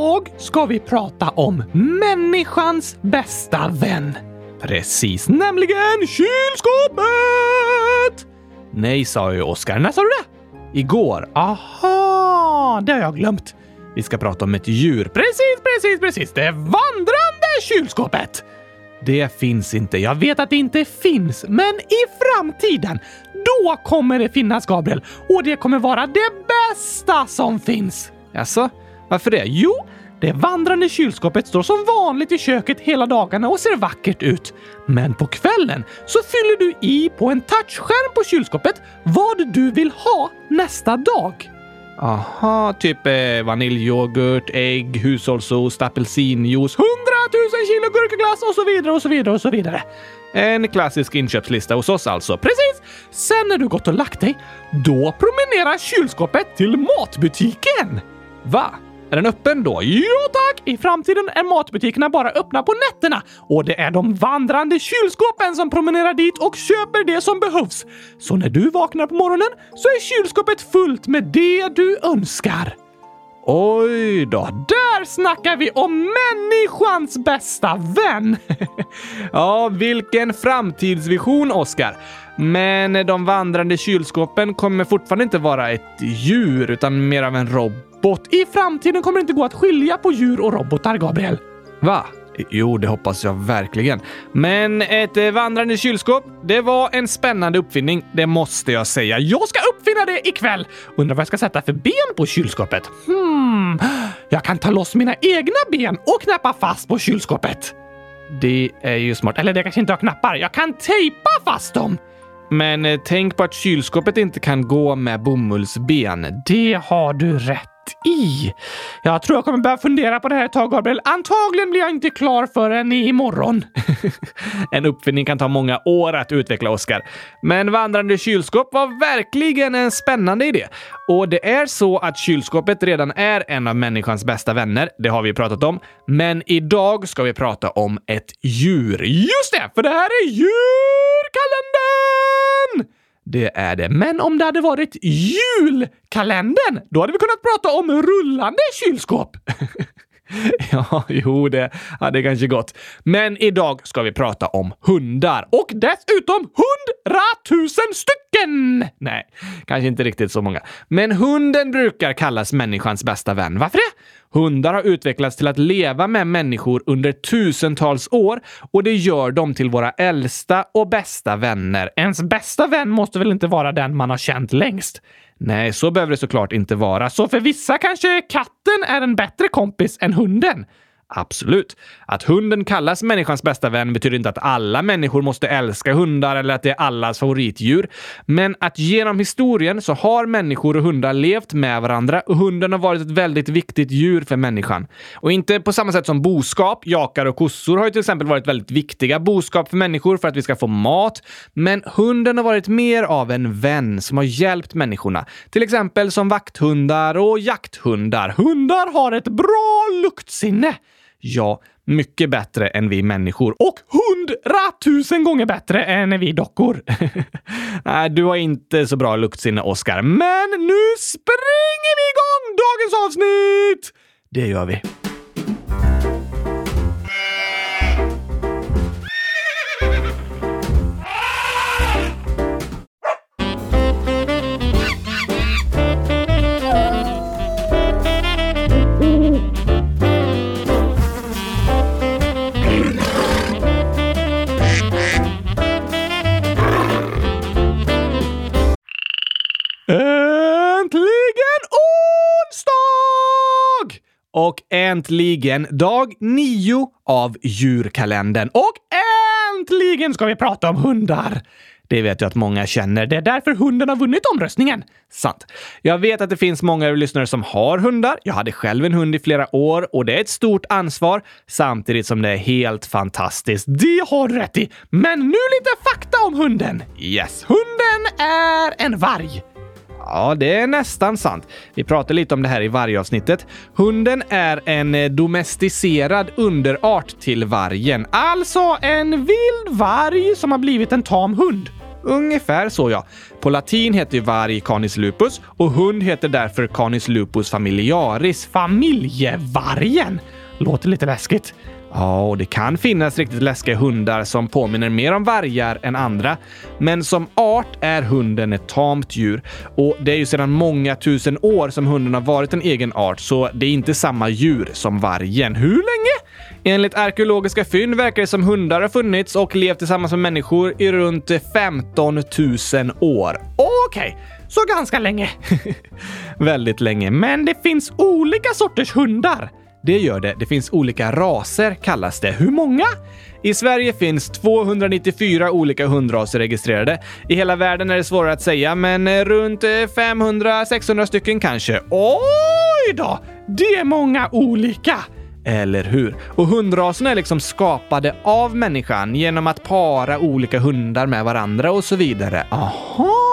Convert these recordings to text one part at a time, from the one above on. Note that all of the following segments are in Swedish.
Idag ska vi prata om människans bästa vän. Precis, nämligen kylskåpet! Nej, sa ju Oskar. När sa du det? Igår. Aha, det har jag glömt. Vi ska prata om ett djur. Precis, precis, precis. Det vandrande kylskåpet! Det finns inte. Jag vet att det inte finns, men i framtiden, då kommer det finnas, Gabriel. Och det kommer vara det bästa som finns. Alltså, varför det? Jo, det vandrande kylskåpet står som vanligt i köket hela dagarna och ser vackert ut. Men på kvällen så fyller du i på en touchskärm på kylskåpet vad du vill ha nästa dag. Aha, typ eh, vaniljyoghurt, ägg, hushållsost, apelsinjuice, hundratusen kilo gurkaglass och så vidare och så vidare och så vidare. En klassisk inköpslista hos oss alltså. Precis! Sen när du gått och lagt dig, då promenerar kylskåpet till matbutiken. Va? Är den öppen då? Ja tack! I framtiden är matbutikerna bara öppna på nätterna och det är de vandrande kylskåpen som promenerar dit och köper det som behövs. Så när du vaknar på morgonen så är kylskåpet fullt med det du önskar. Oj då, där snackar vi om människans bästa vän! ja, vilken framtidsvision, Oskar. Men de vandrande kylskåpen kommer fortfarande inte vara ett djur, utan mer av en robot. I framtiden kommer det inte gå att skilja på djur och robotar, Gabriel. Va? Jo, det hoppas jag verkligen. Men ett eh, vandrande kylskåp, det var en spännande uppfinning. Det måste jag säga. Jag ska uppfinna det ikväll! Undrar vad jag ska sätta för ben på kylskåpet? Hmm, jag kan ta loss mina egna ben och knäppa fast på kylskåpet. Det är ju smart. Eller det kanske inte har knappar. Jag kan tejpa fast dem! Men eh, tänk på att kylskåpet inte kan gå med bomullsben. Det har du rätt i. Jag tror jag kommer börja fundera på det här ett tag, Gabriel. Antagligen blir jag inte klar förrän imorgon. en uppfinning kan ta många år att utveckla, Oskar. Men vandrande kylskåp var verkligen en spännande idé. Och det är så att kylskåpet redan är en av människans bästa vänner. Det har vi pratat om. Men idag ska vi prata om ett djur. Just det! För det här är djurkalendern! Det är det. Men om det hade varit julkalendern, då hade vi kunnat prata om rullande kylskåp. ja, jo, det hade kanske gått. Men idag ska vi prata om hundar och dessutom hundratusen stycken! Nej, kanske inte riktigt så många. Men hunden brukar kallas människans bästa vän. Varför det? Hundar har utvecklats till att leva med människor under tusentals år och det gör dem till våra äldsta och bästa vänner. Ens bästa vän måste väl inte vara den man har känt längst? Nej, så behöver det såklart inte vara. Så för vissa kanske katten är en bättre kompis än hunden. Absolut. Att hunden kallas människans bästa vän betyder inte att alla människor måste älska hundar eller att det är allas favoritdjur. Men att genom historien så har människor och hundar levt med varandra och hunden har varit ett väldigt viktigt djur för människan. Och inte på samma sätt som boskap. Jakar och kossor har ju till exempel varit väldigt viktiga boskap för människor för att vi ska få mat. Men hunden har varit mer av en vän som har hjälpt människorna. Till exempel som vakthundar och jakthundar. Hundar har ett bra luktsinne. Ja, mycket bättre än vi människor. Och hundratusen gånger bättre än vi dockor. Nej, du har inte så bra luktsinne, Oskar. Men nu springer vi igång dagens avsnitt! Det gör vi. Och äntligen dag nio av djurkalendern. Och äntligen ska vi prata om hundar! Det vet jag att många känner. Det är därför hunden har vunnit omröstningen. Sant. Jag vet att det finns många lyssnare som har hundar. Jag hade själv en hund i flera år och det är ett stort ansvar samtidigt som det är helt fantastiskt. Det har du rätt i. Men nu lite fakta om hunden. Yes, hunden är en varg. Ja, det är nästan sant. Vi pratar lite om det här i vargavsnittet. Hunden är en eh, domesticerad underart till vargen. Alltså en vild varg som har blivit en tam hund. ungefär så ja. På latin heter ju varg canis lupus och hund heter därför canis lupus familiaris, familjevargen. Låter lite läskigt. Ja, och det kan finnas riktigt läskiga hundar som påminner mer om vargar än andra. Men som art är hunden ett tamt djur och det är ju sedan många tusen år som hunden har varit en egen art, så det är inte samma djur som vargen. Hur länge? Enligt arkeologiska fynd verkar det som hundar har funnits och levt tillsammans med människor i runt 15 000 år. Okej, okay. så ganska länge. Väldigt länge. Men det finns olika sorters hundar. Det gör det. Det finns olika raser kallas det. Hur många? I Sverige finns 294 olika hundraser registrerade. I hela världen är det svårare att säga, men eh, runt eh, 500-600 stycken kanske. Oj då! Det är många olika! Eller hur? Och hundraserna är liksom skapade av människan genom att para olika hundar med varandra och så vidare. Aha!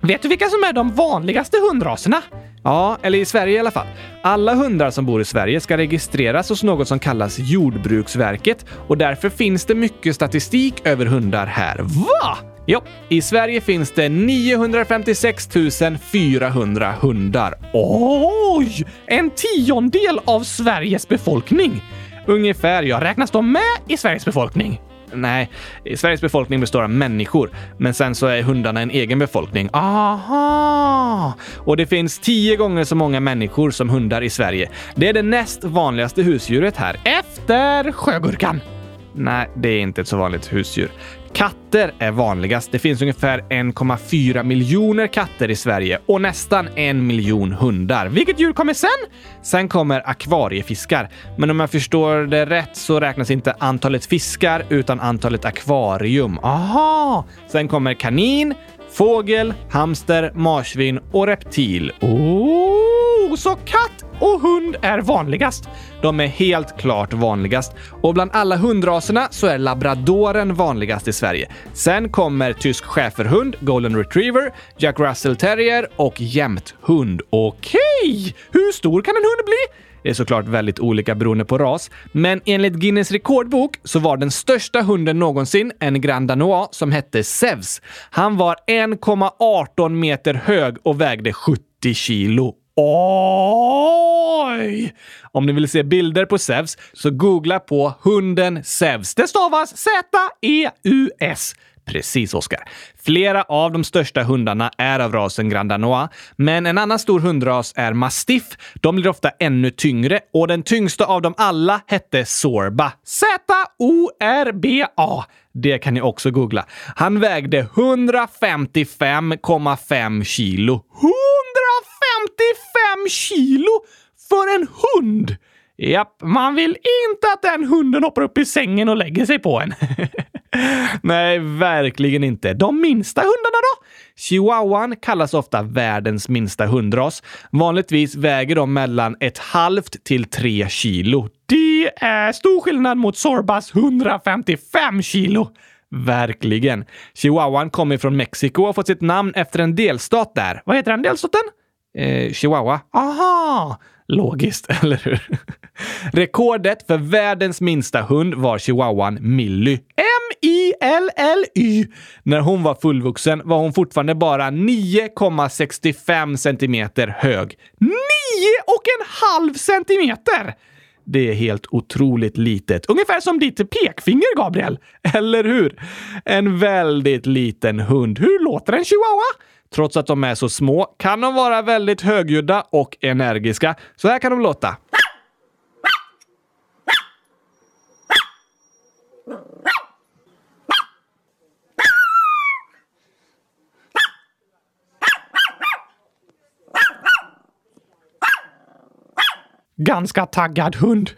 Vet du vilka som är de vanligaste hundraserna? Ja, eller i Sverige i alla fall. Alla hundar som bor i Sverige ska registreras hos något som kallas Jordbruksverket och därför finns det mycket statistik över hundar här. Va? Jo, i Sverige finns det 956 400 hundar. Oj! En tiondel av Sveriges befolkning! Ungefär, ja. Räknas de med i Sveriges befolkning? Nej, Sveriges befolkning består av människor, men sen så är hundarna en egen befolkning. Aha! Och det finns tio gånger så många människor som hundar i Sverige. Det är det näst vanligaste husdjuret här, efter sjögurkan. Nej, det är inte ett så vanligt husdjur. Katter är vanligast. Det finns ungefär 1,4 miljoner katter i Sverige och nästan en miljon hundar. Vilket djur kommer sen? Sen kommer akvariefiskar. Men om jag förstår det rätt så räknas inte antalet fiskar utan antalet akvarium. Aha! Sen kommer kanin, fågel, hamster, marsvin och reptil. Oh, så katt och hund är vanligast. De är helt klart vanligast och bland alla hundraserna så är labradoren vanligast i Sverige. Sen kommer tysk schäferhund, golden retriever, jack russell terrier och jämthund. Okej, okay. hur stor kan en hund bli? Det är såklart väldigt olika beroende på ras, men enligt Guinness rekordbok så var den största hunden någonsin en Grand Danois som hette Zeus. Han var 1,18 meter hög och vägde 70 kilo. Oj! Om ni vill se bilder på Zeus så googla på hunden Zeus. Det stavas Z-E-U-S. Precis, Oskar. Flera av de största hundarna är av rasen Grand Danois, men en annan stor hundras är mastiff. De blir ofta ännu tyngre och den tyngsta av dem alla hette Sorba. Z-O-R-B-A. Det kan ni också googla. Han vägde 155,5 kilo. 155 kilo för en hund! Japp, man vill inte att den hunden hoppar upp i sängen och lägger sig på en. Nej, verkligen inte. De minsta hundarna då? Chihuahuan kallas ofta världens minsta hundras. Vanligtvis väger de mellan ett halvt till tre kilo. Det är stor skillnad mot Sorbas 155 kilo. Verkligen. Chihuahuan kommer från Mexiko och har fått sitt namn efter en delstat där. Vad heter den delstaten? Eh, Chihuahua. Aha! Logiskt, eller hur? Rekordet för världens minsta hund var chihuahuan Milly. M-I-L-L-Y. När hon var fullvuxen var hon fortfarande bara 9,65 centimeter hög. 9 och en halv centimeter! Det är helt otroligt litet. Ungefär som ditt pekfinger, Gabriel. Eller hur? En väldigt liten hund. Hur låter en chihuahua? Trots att de är så små kan de vara väldigt högljudda och energiska. Så här kan de låta. Ganska taggad hund.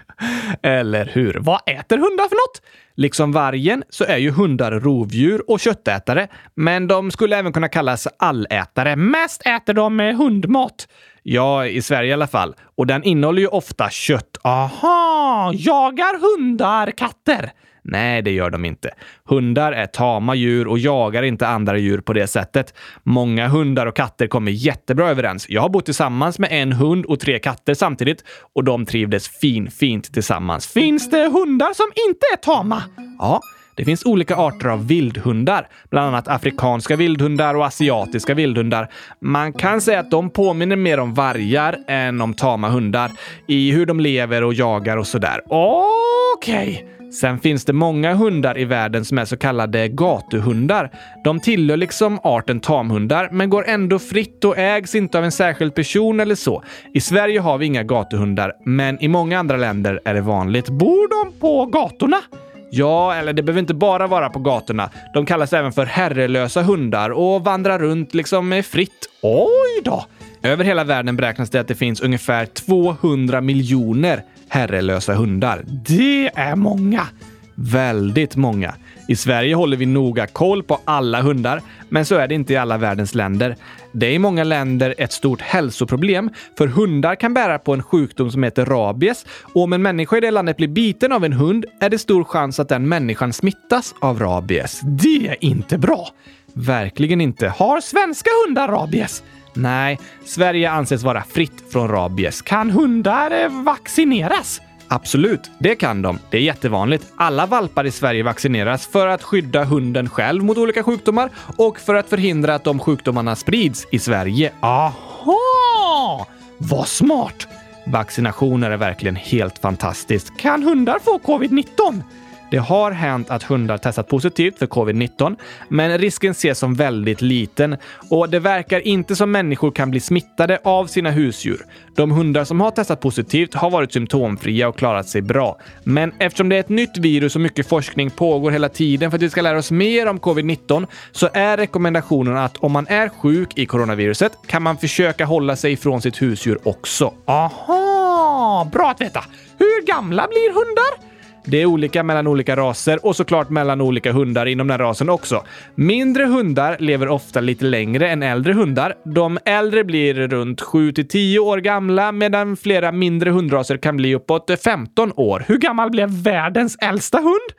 Eller hur? Vad äter hundar för något? Liksom vargen så är ju hundar rovdjur och köttätare, men de skulle även kunna kallas allätare. Mest äter de hundmat. Ja, i Sverige i alla fall. Och den innehåller ju ofta kött. Aha! Jagar hundar katter? Nej, det gör de inte. Hundar är tama djur och jagar inte andra djur på det sättet. Många hundar och katter kommer jättebra överens. Jag har bott tillsammans med en hund och tre katter samtidigt och de trivdes fin, fint tillsammans. Finns det hundar som inte är tama? Ja, Det finns olika arter av vildhundar, bland annat afrikanska vildhundar och asiatiska vildhundar. Man kan säga att de påminner mer om vargar än om tama hundar i hur de lever och jagar och sådär. Okej! Okay. Sen finns det många hundar i världen som är så kallade gatuhundar. De tillhör liksom arten tamhundar, men går ändå fritt och ägs inte av en särskild person eller så. I Sverige har vi inga gatuhundar, men i många andra länder är det vanligt. Bor de på gatorna? Ja, eller det behöver inte bara vara på gatorna. De kallas även för herrelösa hundar och vandrar runt liksom fritt. Oj då! Över hela världen beräknas det att det finns ungefär 200 miljoner herrelösa hundar. Det är många! Väldigt många. I Sverige håller vi noga koll på alla hundar, men så är det inte i alla världens länder. Det är i många länder ett stort hälsoproblem, för hundar kan bära på en sjukdom som heter rabies och om en människa i det landet blir biten av en hund är det stor chans att den människan smittas av rabies. Det är inte bra! Verkligen inte. Har svenska hundar rabies? Nej, Sverige anses vara fritt från rabies. Kan hundar eh, vaccineras? Absolut, det kan de. Det är jättevanligt. Alla valpar i Sverige vaccineras för att skydda hunden själv mot olika sjukdomar och för att förhindra att de sjukdomarna sprids i Sverige. Aha! Vad smart! Vaccinationer är verkligen helt fantastiskt. Kan hundar få covid-19? Det har hänt att hundar testat positivt för covid-19, men risken ses som väldigt liten och det verkar inte som människor kan bli smittade av sina husdjur. De hundar som har testat positivt har varit symptomfria och klarat sig bra. Men eftersom det är ett nytt virus och mycket forskning pågår hela tiden för att vi ska lära oss mer om covid-19 så är rekommendationen att om man är sjuk i coronaviruset kan man försöka hålla sig ifrån sitt husdjur också. Aha! Bra att veta! Hur gamla blir hundar? Det är olika mellan olika raser och såklart mellan olika hundar inom den rasen också. Mindre hundar lever ofta lite längre än äldre hundar. De äldre blir runt 7 till 10 år gamla medan flera mindre hundraser kan bli uppåt 15 år. Hur gammal blev världens äldsta hund?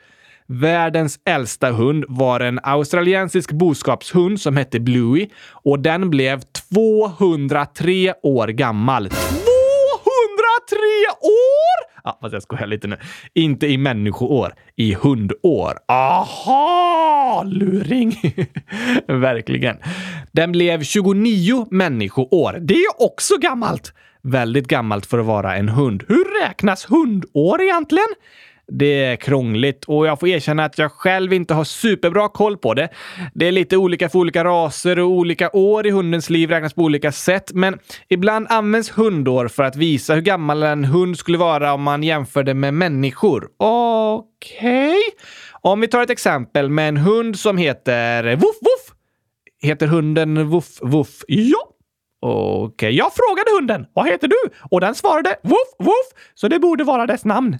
Världens äldsta hund var en australiensisk boskapshund som hette Bluey och den blev 203 år gammal tre år! Ja, fast jag skojar lite nu. Inte i människoår, i hundår. Aha! Luring! Verkligen. Den blev 29 människoår. Det är också gammalt. Väldigt gammalt för att vara en hund. Hur räknas hundår egentligen? Det är krångligt och jag får erkänna att jag själv inte har superbra koll på det. Det är lite olika för olika raser och olika år i hundens liv räknas på olika sätt, men ibland används hundår för att visa hur gammal en hund skulle vara om man jämför det med människor. Okej? Okay. Om vi tar ett exempel med en hund som heter Woof Woof. Heter hunden Woof Woof? Ja, Okej, jag frågade hunden vad heter du? Och den svarade woof woof, så det borde vara dess namn.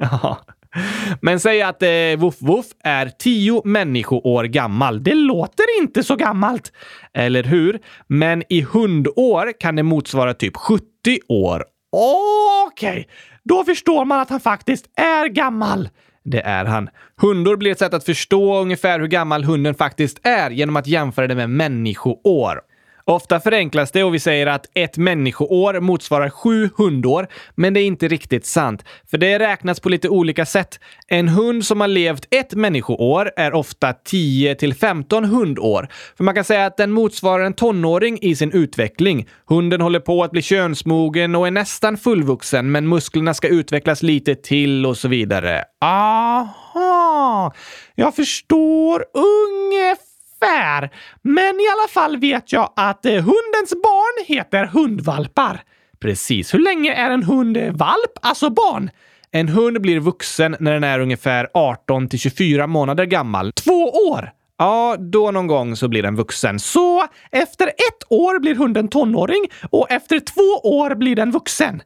Men säg att eh, Woof Woof är tio människoår gammal. Det låter inte så gammalt, eller hur? Men i hundår kan det motsvara typ 70 år. Okej, okay. då förstår man att han faktiskt är gammal. Det är han. Hundår blir ett sätt att förstå ungefär hur gammal hunden faktiskt är genom att jämföra det med människoår. Ofta förenklas det och vi säger att ett människoår motsvarar sju hundår, men det är inte riktigt sant. För det räknas på lite olika sätt. En hund som har levt ett människoår är ofta 10 till 15 hundår. För man kan säga att den motsvarar en tonåring i sin utveckling. Hunden håller på att bli könsmogen och är nästan fullvuxen, men musklerna ska utvecklas lite till och så vidare. Aha! Jag förstår ungefär ungefär. Men i alla fall vet jag att eh, hundens barn heter hundvalpar. Precis. Hur länge är en hund eh, valp, alltså barn? En hund blir vuxen när den är ungefär 18 till 24 månader gammal. Två år! Ja, då någon gång så blir den vuxen. Så efter ett år blir hunden tonåring och efter två år blir den vuxen.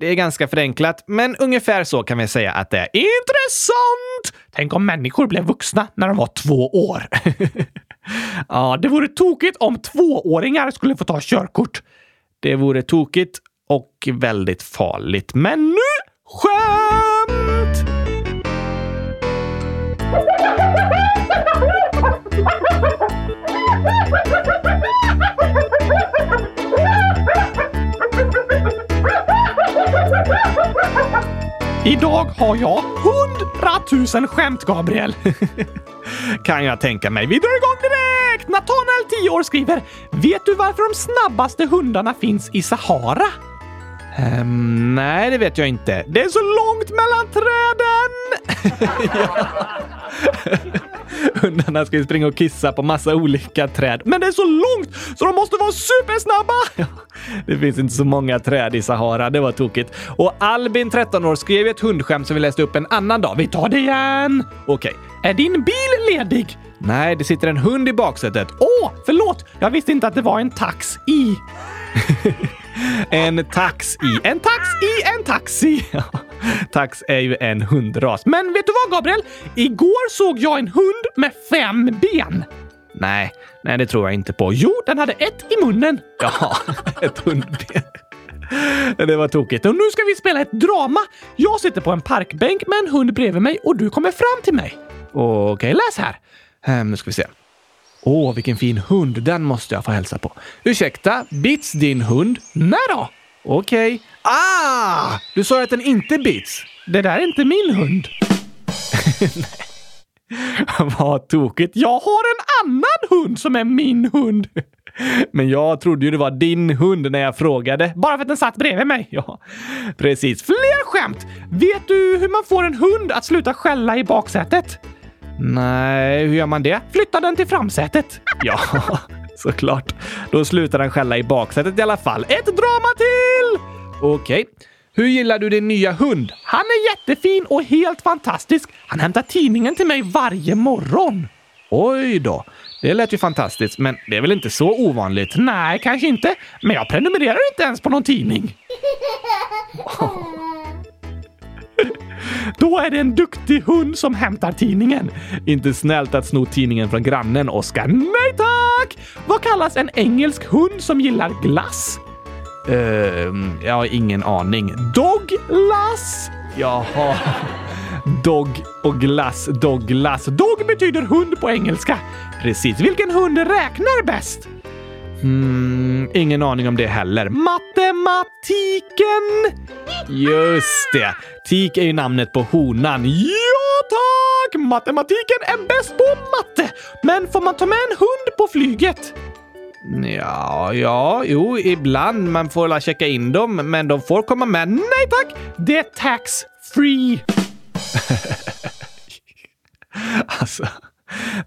Det är ganska förenklat, men ungefär så kan vi säga att det är. Intressant! Tänk om människor blev vuxna när de var två år. Ja, det vore tokigt om tvååringar skulle få ta körkort. Det vore tokigt och väldigt farligt. Men nu skämt! Idag har jag hund hundratusen skämt, Gabriel! kan jag tänka mig. Vi drar igång direkt! Nathanael, 10 år, skriver Vet du varför de snabbaste hundarna finns i Sahara? Um, nej, det vet jag inte. Det är så långt mellan träden! Hundarna ska ju springa och kissa på massa olika träd. Men det är så långt så de måste vara supersnabba! det finns inte så många träd i Sahara. Det var tokigt. Och Albin, 13 år, skrev ett hundskämt som vi läste upp en annan dag. Vi tar det igen! Okej. Okay. Är din bil ledig? Nej, det sitter en hund i baksätet. Åh, förlåt! Jag visste inte att det var en tax i. en tax i en tax i en taxi. tax är ju en hundras. Men vet du vad, Gabriel? Igår såg jag en hund med fem ben. Nej, nej, det tror jag inte på. Jo, den hade ett i munnen. Ja, ett hundben. Det var tokigt. Och nu ska vi spela ett drama. Jag sitter på en parkbänk med en hund bredvid mig och du kommer fram till mig. Okej, läs här. Um, nu ska vi se. Åh, vilken fin hund. Den måste jag få hälsa på. Ursäkta, bits din hund? Nej då. Okej. Okay. Ah! Du sa att den inte bits. Det där är inte min hund. Vad tokigt. Jag har en annan hund som är min hund. Men jag trodde ju det var din hund när jag frågade. Bara för att den satt bredvid mig. Ja, precis. Fler skämt! Vet du hur man får en hund att sluta skälla i baksätet? Nej, hur gör man det? Flytta den till framsätet. Ja, såklart. Då slutar den skälla i baksätet i alla fall. Ett drama till! Okej. Okay. Hur gillar du din nya hund? Han är jättefin och helt fantastisk. Han hämtar tidningen till mig varje morgon. Oj då. Det lät ju fantastiskt, men det är väl inte så ovanligt? Nej, kanske inte. Men jag prenumererar inte ens på någon tidning. Då är det en duktig hund som hämtar tidningen. Inte snällt att sno tidningen från grannen, Oskar. Nej tack! Vad kallas en engelsk hund som gillar glass? Uh, jag har ingen aning. Dogglass? Jaha. Dog och glass, dogglass. Dog betyder hund på engelska. Precis. Vilken hund räknar bäst? Mm, ingen aning om det heller. Matematiken! Just det. Tik är ju namnet på honan. Ja, tack! Matematiken är bäst på matte. Men får man ta med en hund på flyget? Ja, ja, jo, ibland. Man får la checka in dem, men de får komma med. Nej tack! Det är tax free. alltså.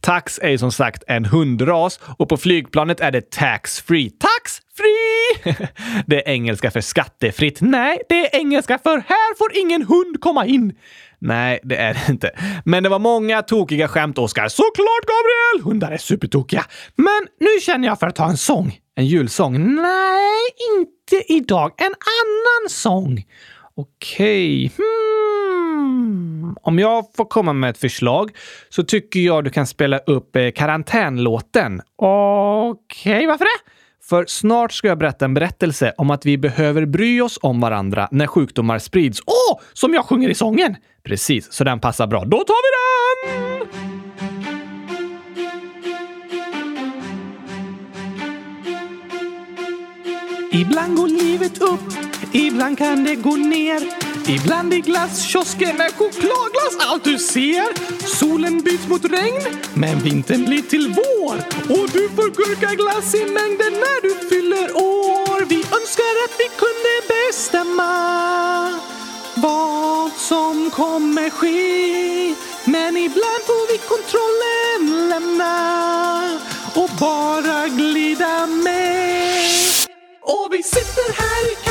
Tax är ju som sagt en hundras och på flygplanet är det tax free. Tax free! Det är engelska för skattefritt. Nej, det är engelska för här får ingen hund komma in. Nej, det är det inte. Men det var många tokiga skämt, Oskar. Såklart, Gabriel! Hundar är supertokiga. Men nu känner jag för att ta en sång. En julsång? Nej, inte idag. En annan sång. Okej. Okay. Hmm. Om jag får komma med ett förslag så tycker jag du kan spela upp eh, karantänlåten. Okej, okay, varför det? För snart ska jag berätta en berättelse om att vi behöver bry oss om varandra när sjukdomar sprids. Åh, oh, som jag sjunger i sången! Precis, så den passar bra. Då tar vi den! Ibland går livet upp, ibland kan det gå ner. Ibland i glasskiosken är chokladglass allt du ser. Solen byts mot regn, men vintern blir till vår. Och du får gurkaglass i mängden när du fyller år. Vi önskar att vi kunde bestämma vad som kommer ske. Men ibland får vi kontrollen lämna och bara glida med. Och vi sitter här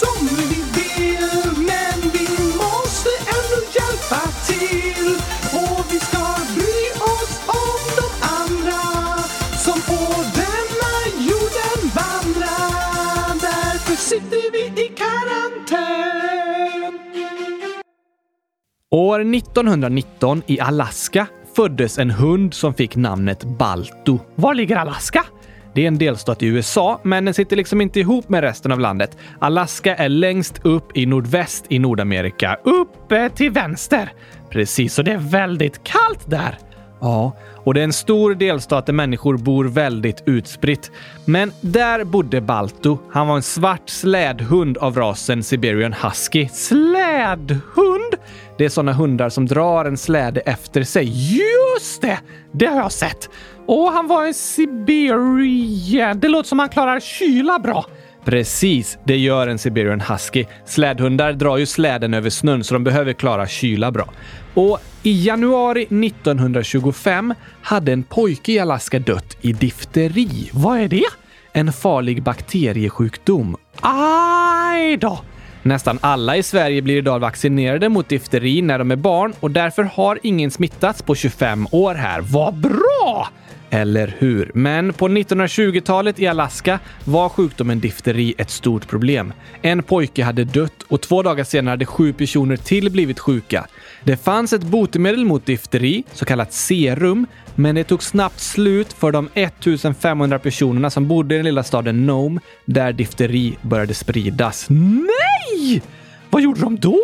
som vi vill men vi måste ändå hjälpa till och vi ska bry oss om de andra som på denna jorden vandrar. Därför sitter vi i karantän. År 1919 i Alaska föddes en hund som fick namnet Balto. Var ligger Alaska? Det är en delstat i USA, men den sitter liksom inte ihop med resten av landet. Alaska är längst upp i nordväst i Nordamerika. Uppe till vänster! Precis, och det är väldigt kallt där. Ja, och det är en stor delstat där människor bor väldigt utspritt. Men där bodde Balto. Han var en svart slädhund av rasen Siberian Husky. Slädhund? Det är sådana hundar som drar en släde efter sig. Just det! Det har jag sett. Och han var en Siberian. Det låter som han klarar kyla bra. Precis, det gör en Siberian Husky. Slädhundar drar ju släden över snön så de behöver klara kyla bra. Och i januari 1925 hade en pojke i Alaska dött i difteri. Vad är det? En farlig bakteriesjukdom. Aj då! Nästan alla i Sverige blir idag vaccinerade mot difteri när de är barn och därför har ingen smittats på 25 år här. Vad bra! Eller hur? Men på 1920-talet i Alaska var sjukdomen difteri ett stort problem. En pojke hade dött och två dagar senare hade sju personer till blivit sjuka. Det fanns ett botemedel mot difteri, så kallat serum, men det tog snabbt slut för de 1500 personerna som bodde i den lilla staden Nome, där difteri började spridas. Nej! Vad gjorde de då?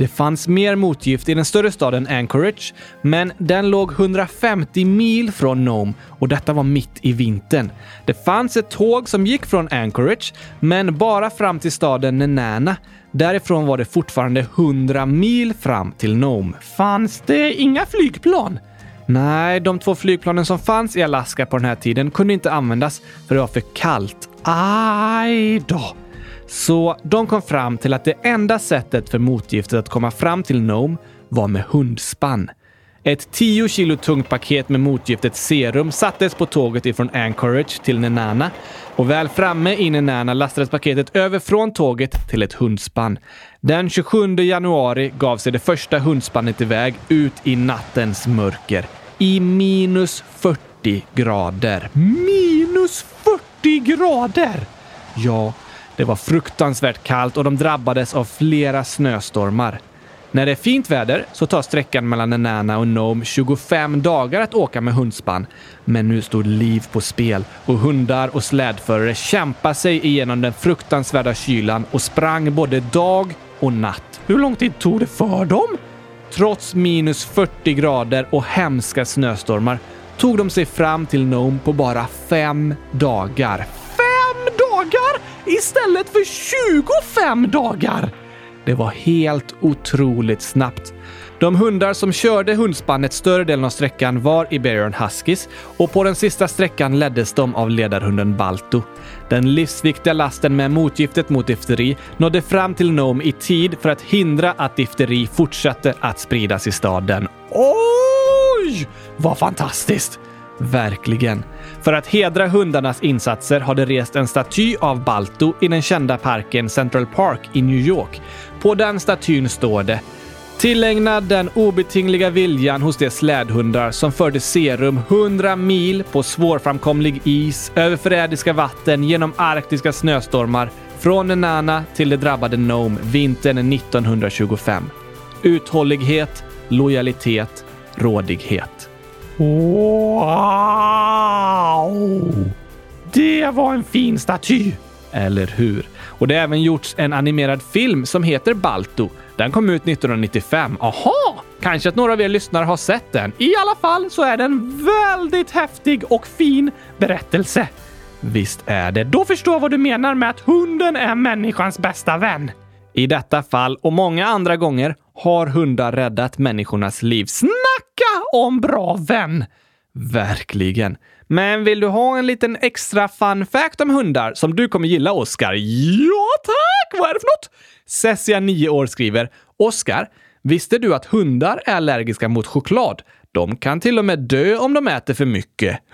Det fanns mer motgift i den större staden Anchorage, men den låg 150 mil från Nome och detta var mitt i vintern. Det fanns ett tåg som gick från Anchorage, men bara fram till staden Nenana. Därifrån var det fortfarande 100 mil fram till Nome. Fanns det inga flygplan? Nej, de två flygplanen som fanns i Alaska på den här tiden kunde inte användas för det var för kallt. Aj då! Så de kom fram till att det enda sättet för motgiftet att komma fram till Nome var med hundspann. Ett 10 kilo tungt paket med motgiftet serum sattes på tåget ifrån Anchorage till Nenana och väl framme i Nenana lastades paketet över från tåget till ett hundspann. Den 27 januari gav sig det första hundspannet iväg ut i nattens mörker. I minus 40 grader. Minus 40 grader! Ja, det var fruktansvärt kallt och de drabbades av flera snöstormar. När det är fint väder så tar sträckan mellan Nenana och Nome 25 dagar att åka med hundspann. Men nu stod liv på spel och hundar och slädförare kämpade sig igenom den fruktansvärda kylan och sprang både dag och natt. Hur lång tid tog det för dem? Trots minus 40 grader och hemska snöstormar tog de sig fram till Nome på bara fem dagar. Fem dagar istället för 25 dagar! Det var helt otroligt snabbt. De hundar som körde hundspannet större delen av sträckan var Iberian Huskies och på den sista sträckan leddes de av ledarhunden Balto. Den livsviktiga lasten med motgiftet mot difteri nådde fram till Nome i tid för att hindra att difteri fortsatte att spridas i staden. Oj! Vad fantastiskt! Verkligen. För att hedra hundarnas insatser har det rest en staty av Balto i den kända parken Central Park i New York. På den statyn står det Tillägnad den obetingliga viljan hos de slädhundar som förde serum 100 mil på svårframkomlig is, över förrädiska vatten, genom arktiska snöstormar, från Nenana till det drabbade Nome vintern 1925. Uthållighet, lojalitet, rådighet. Wow! Det var en fin staty! Eller hur? Och det har även gjorts en animerad film som heter Balto. Den kom ut 1995. Aha! Kanske att några av er lyssnare har sett den. I alla fall så är det en väldigt häftig och fin berättelse. Visst är det. Då förstår jag vad du menar med att hunden är människans bästa vän. I detta fall och många andra gånger har hundar räddat människornas liv. Snabbt! Om bra vän! Verkligen. Men vill du ha en liten extra fun fact om hundar som du kommer gilla, Oskar? Ja, tack! Vad är det för något? Cessia, 9 år, skriver Oskar, visste du att hundar är allergiska mot choklad? De kan till och med dö om de äter för mycket.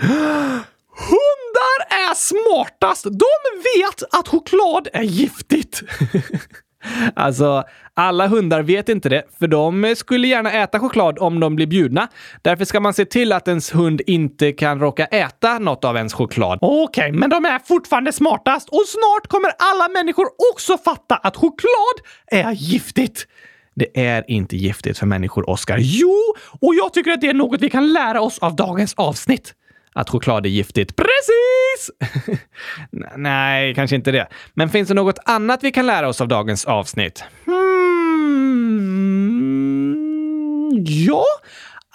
Hundar är smartast! De vet att choklad är giftigt! Alltså, alla hundar vet inte det, för de skulle gärna äta choklad om de blir bjudna. Därför ska man se till att ens hund inte kan råka äta något av ens choklad. Okej, okay, men de är fortfarande smartast och snart kommer alla människor också fatta att choklad är giftigt. Det är inte giftigt för människor, Oskar. Jo, och jag tycker att det är något vi kan lära oss av dagens avsnitt. Att choklad är giftigt. Precis! Nej, kanske inte det. Men finns det något annat vi kan lära oss av dagens avsnitt? Hmm... Ja,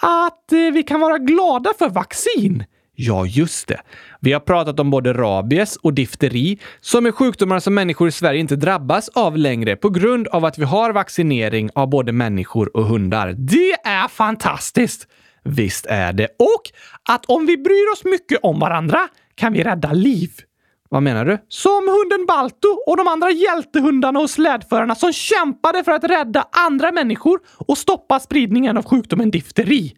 att eh, vi kan vara glada för vaccin. Ja, just det. Vi har pratat om både rabies och difteri, som är sjukdomar som människor i Sverige inte drabbas av längre på grund av att vi har vaccinering av både människor och hundar. Det är fantastiskt! Visst är det. Och att om vi bryr oss mycket om varandra kan vi rädda liv. Vad menar du? Som hunden Balto och de andra hjältehundarna och slädförarna som kämpade för att rädda andra människor och stoppa spridningen av sjukdomen difteri.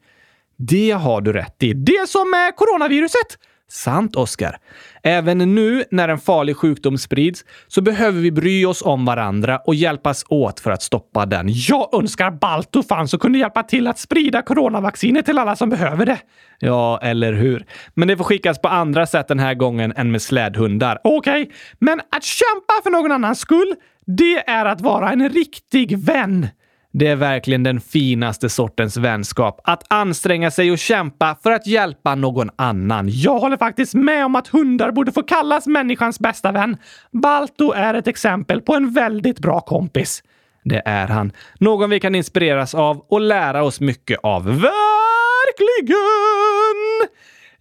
Det har du rätt i. Det som är coronaviruset. Sant, Oskar. Även nu när en farlig sjukdom sprids så behöver vi bry oss om varandra och hjälpas åt för att stoppa den. Jag önskar Balto fanns och kunde hjälpa till att sprida coronavaccinet till alla som behöver det. Ja, eller hur? Men det får skickas på andra sätt den här gången än med slädhundar. Okej, okay. men att kämpa för någon annans skull, det är att vara en riktig vän. Det är verkligen den finaste sortens vänskap. Att anstränga sig och kämpa för att hjälpa någon annan. Jag håller faktiskt med om att hundar borde få kallas människans bästa vän. Balto är ett exempel på en väldigt bra kompis. Det är han. Någon vi kan inspireras av och lära oss mycket av. Verkligen!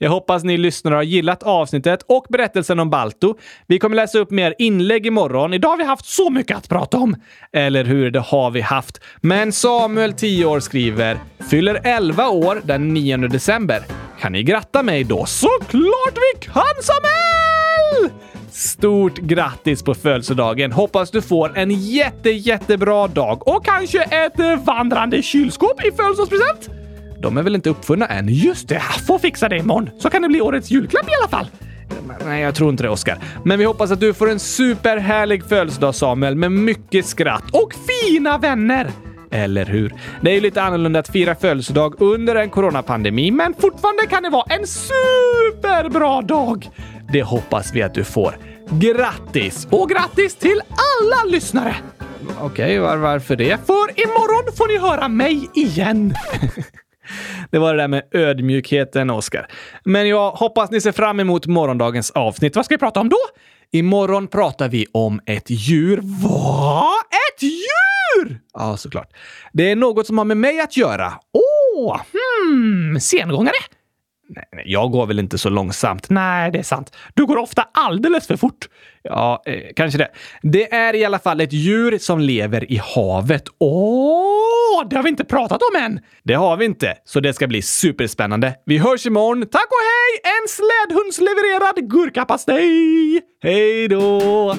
Jag hoppas ni lyssnare har gillat avsnittet och berättelsen om Balto. Vi kommer läsa upp mer inlägg imorgon. Idag har vi haft så mycket att prata om. Eller hur? Det har vi haft. Men Samuel, 10 år, skriver “Fyller 11 år den 9 december. Kan ni gratta mig då?” Såklart vi kan, Samuel! Stort grattis på födelsedagen! Hoppas du får en jätte, jättebra dag och kanske ett vandrande kylskåp i födelsedagspresent? De är väl inte uppfunna än? Just det, får fixa det imorgon. Så kan det bli årets julklapp i alla fall. Nej, jag tror inte det, Oskar. Men vi hoppas att du får en superhärlig födelsedag, Samuel, med mycket skratt och fina vänner. Eller hur? Det är ju lite annorlunda att fira födelsedag under en coronapandemi, men fortfarande kan det vara en superbra dag. Det hoppas vi att du får. Grattis! Och grattis till alla lyssnare! Okej, okay, var, varför det? För imorgon får ni höra mig igen. Det var det där med ödmjukheten, Oskar. Men jag hoppas ni ser fram emot morgondagens avsnitt. Vad ska vi prata om då? Imorgon pratar vi om ett djur. Va? Ett djur? Ja, såklart. Det är något som har med mig att göra. Åh, oh, hmm, sengångare? Jag går väl inte så långsamt. Nej, det är sant. Du går ofta alldeles för fort. Ja, eh, kanske det. Det är i alla fall ett djur som lever i havet. Åh, det har vi inte pratat om än! Det har vi inte, så det ska bli superspännande. Vi hörs imorgon. Tack och hej! En slädhundslevererad gurkapastej! Hej då!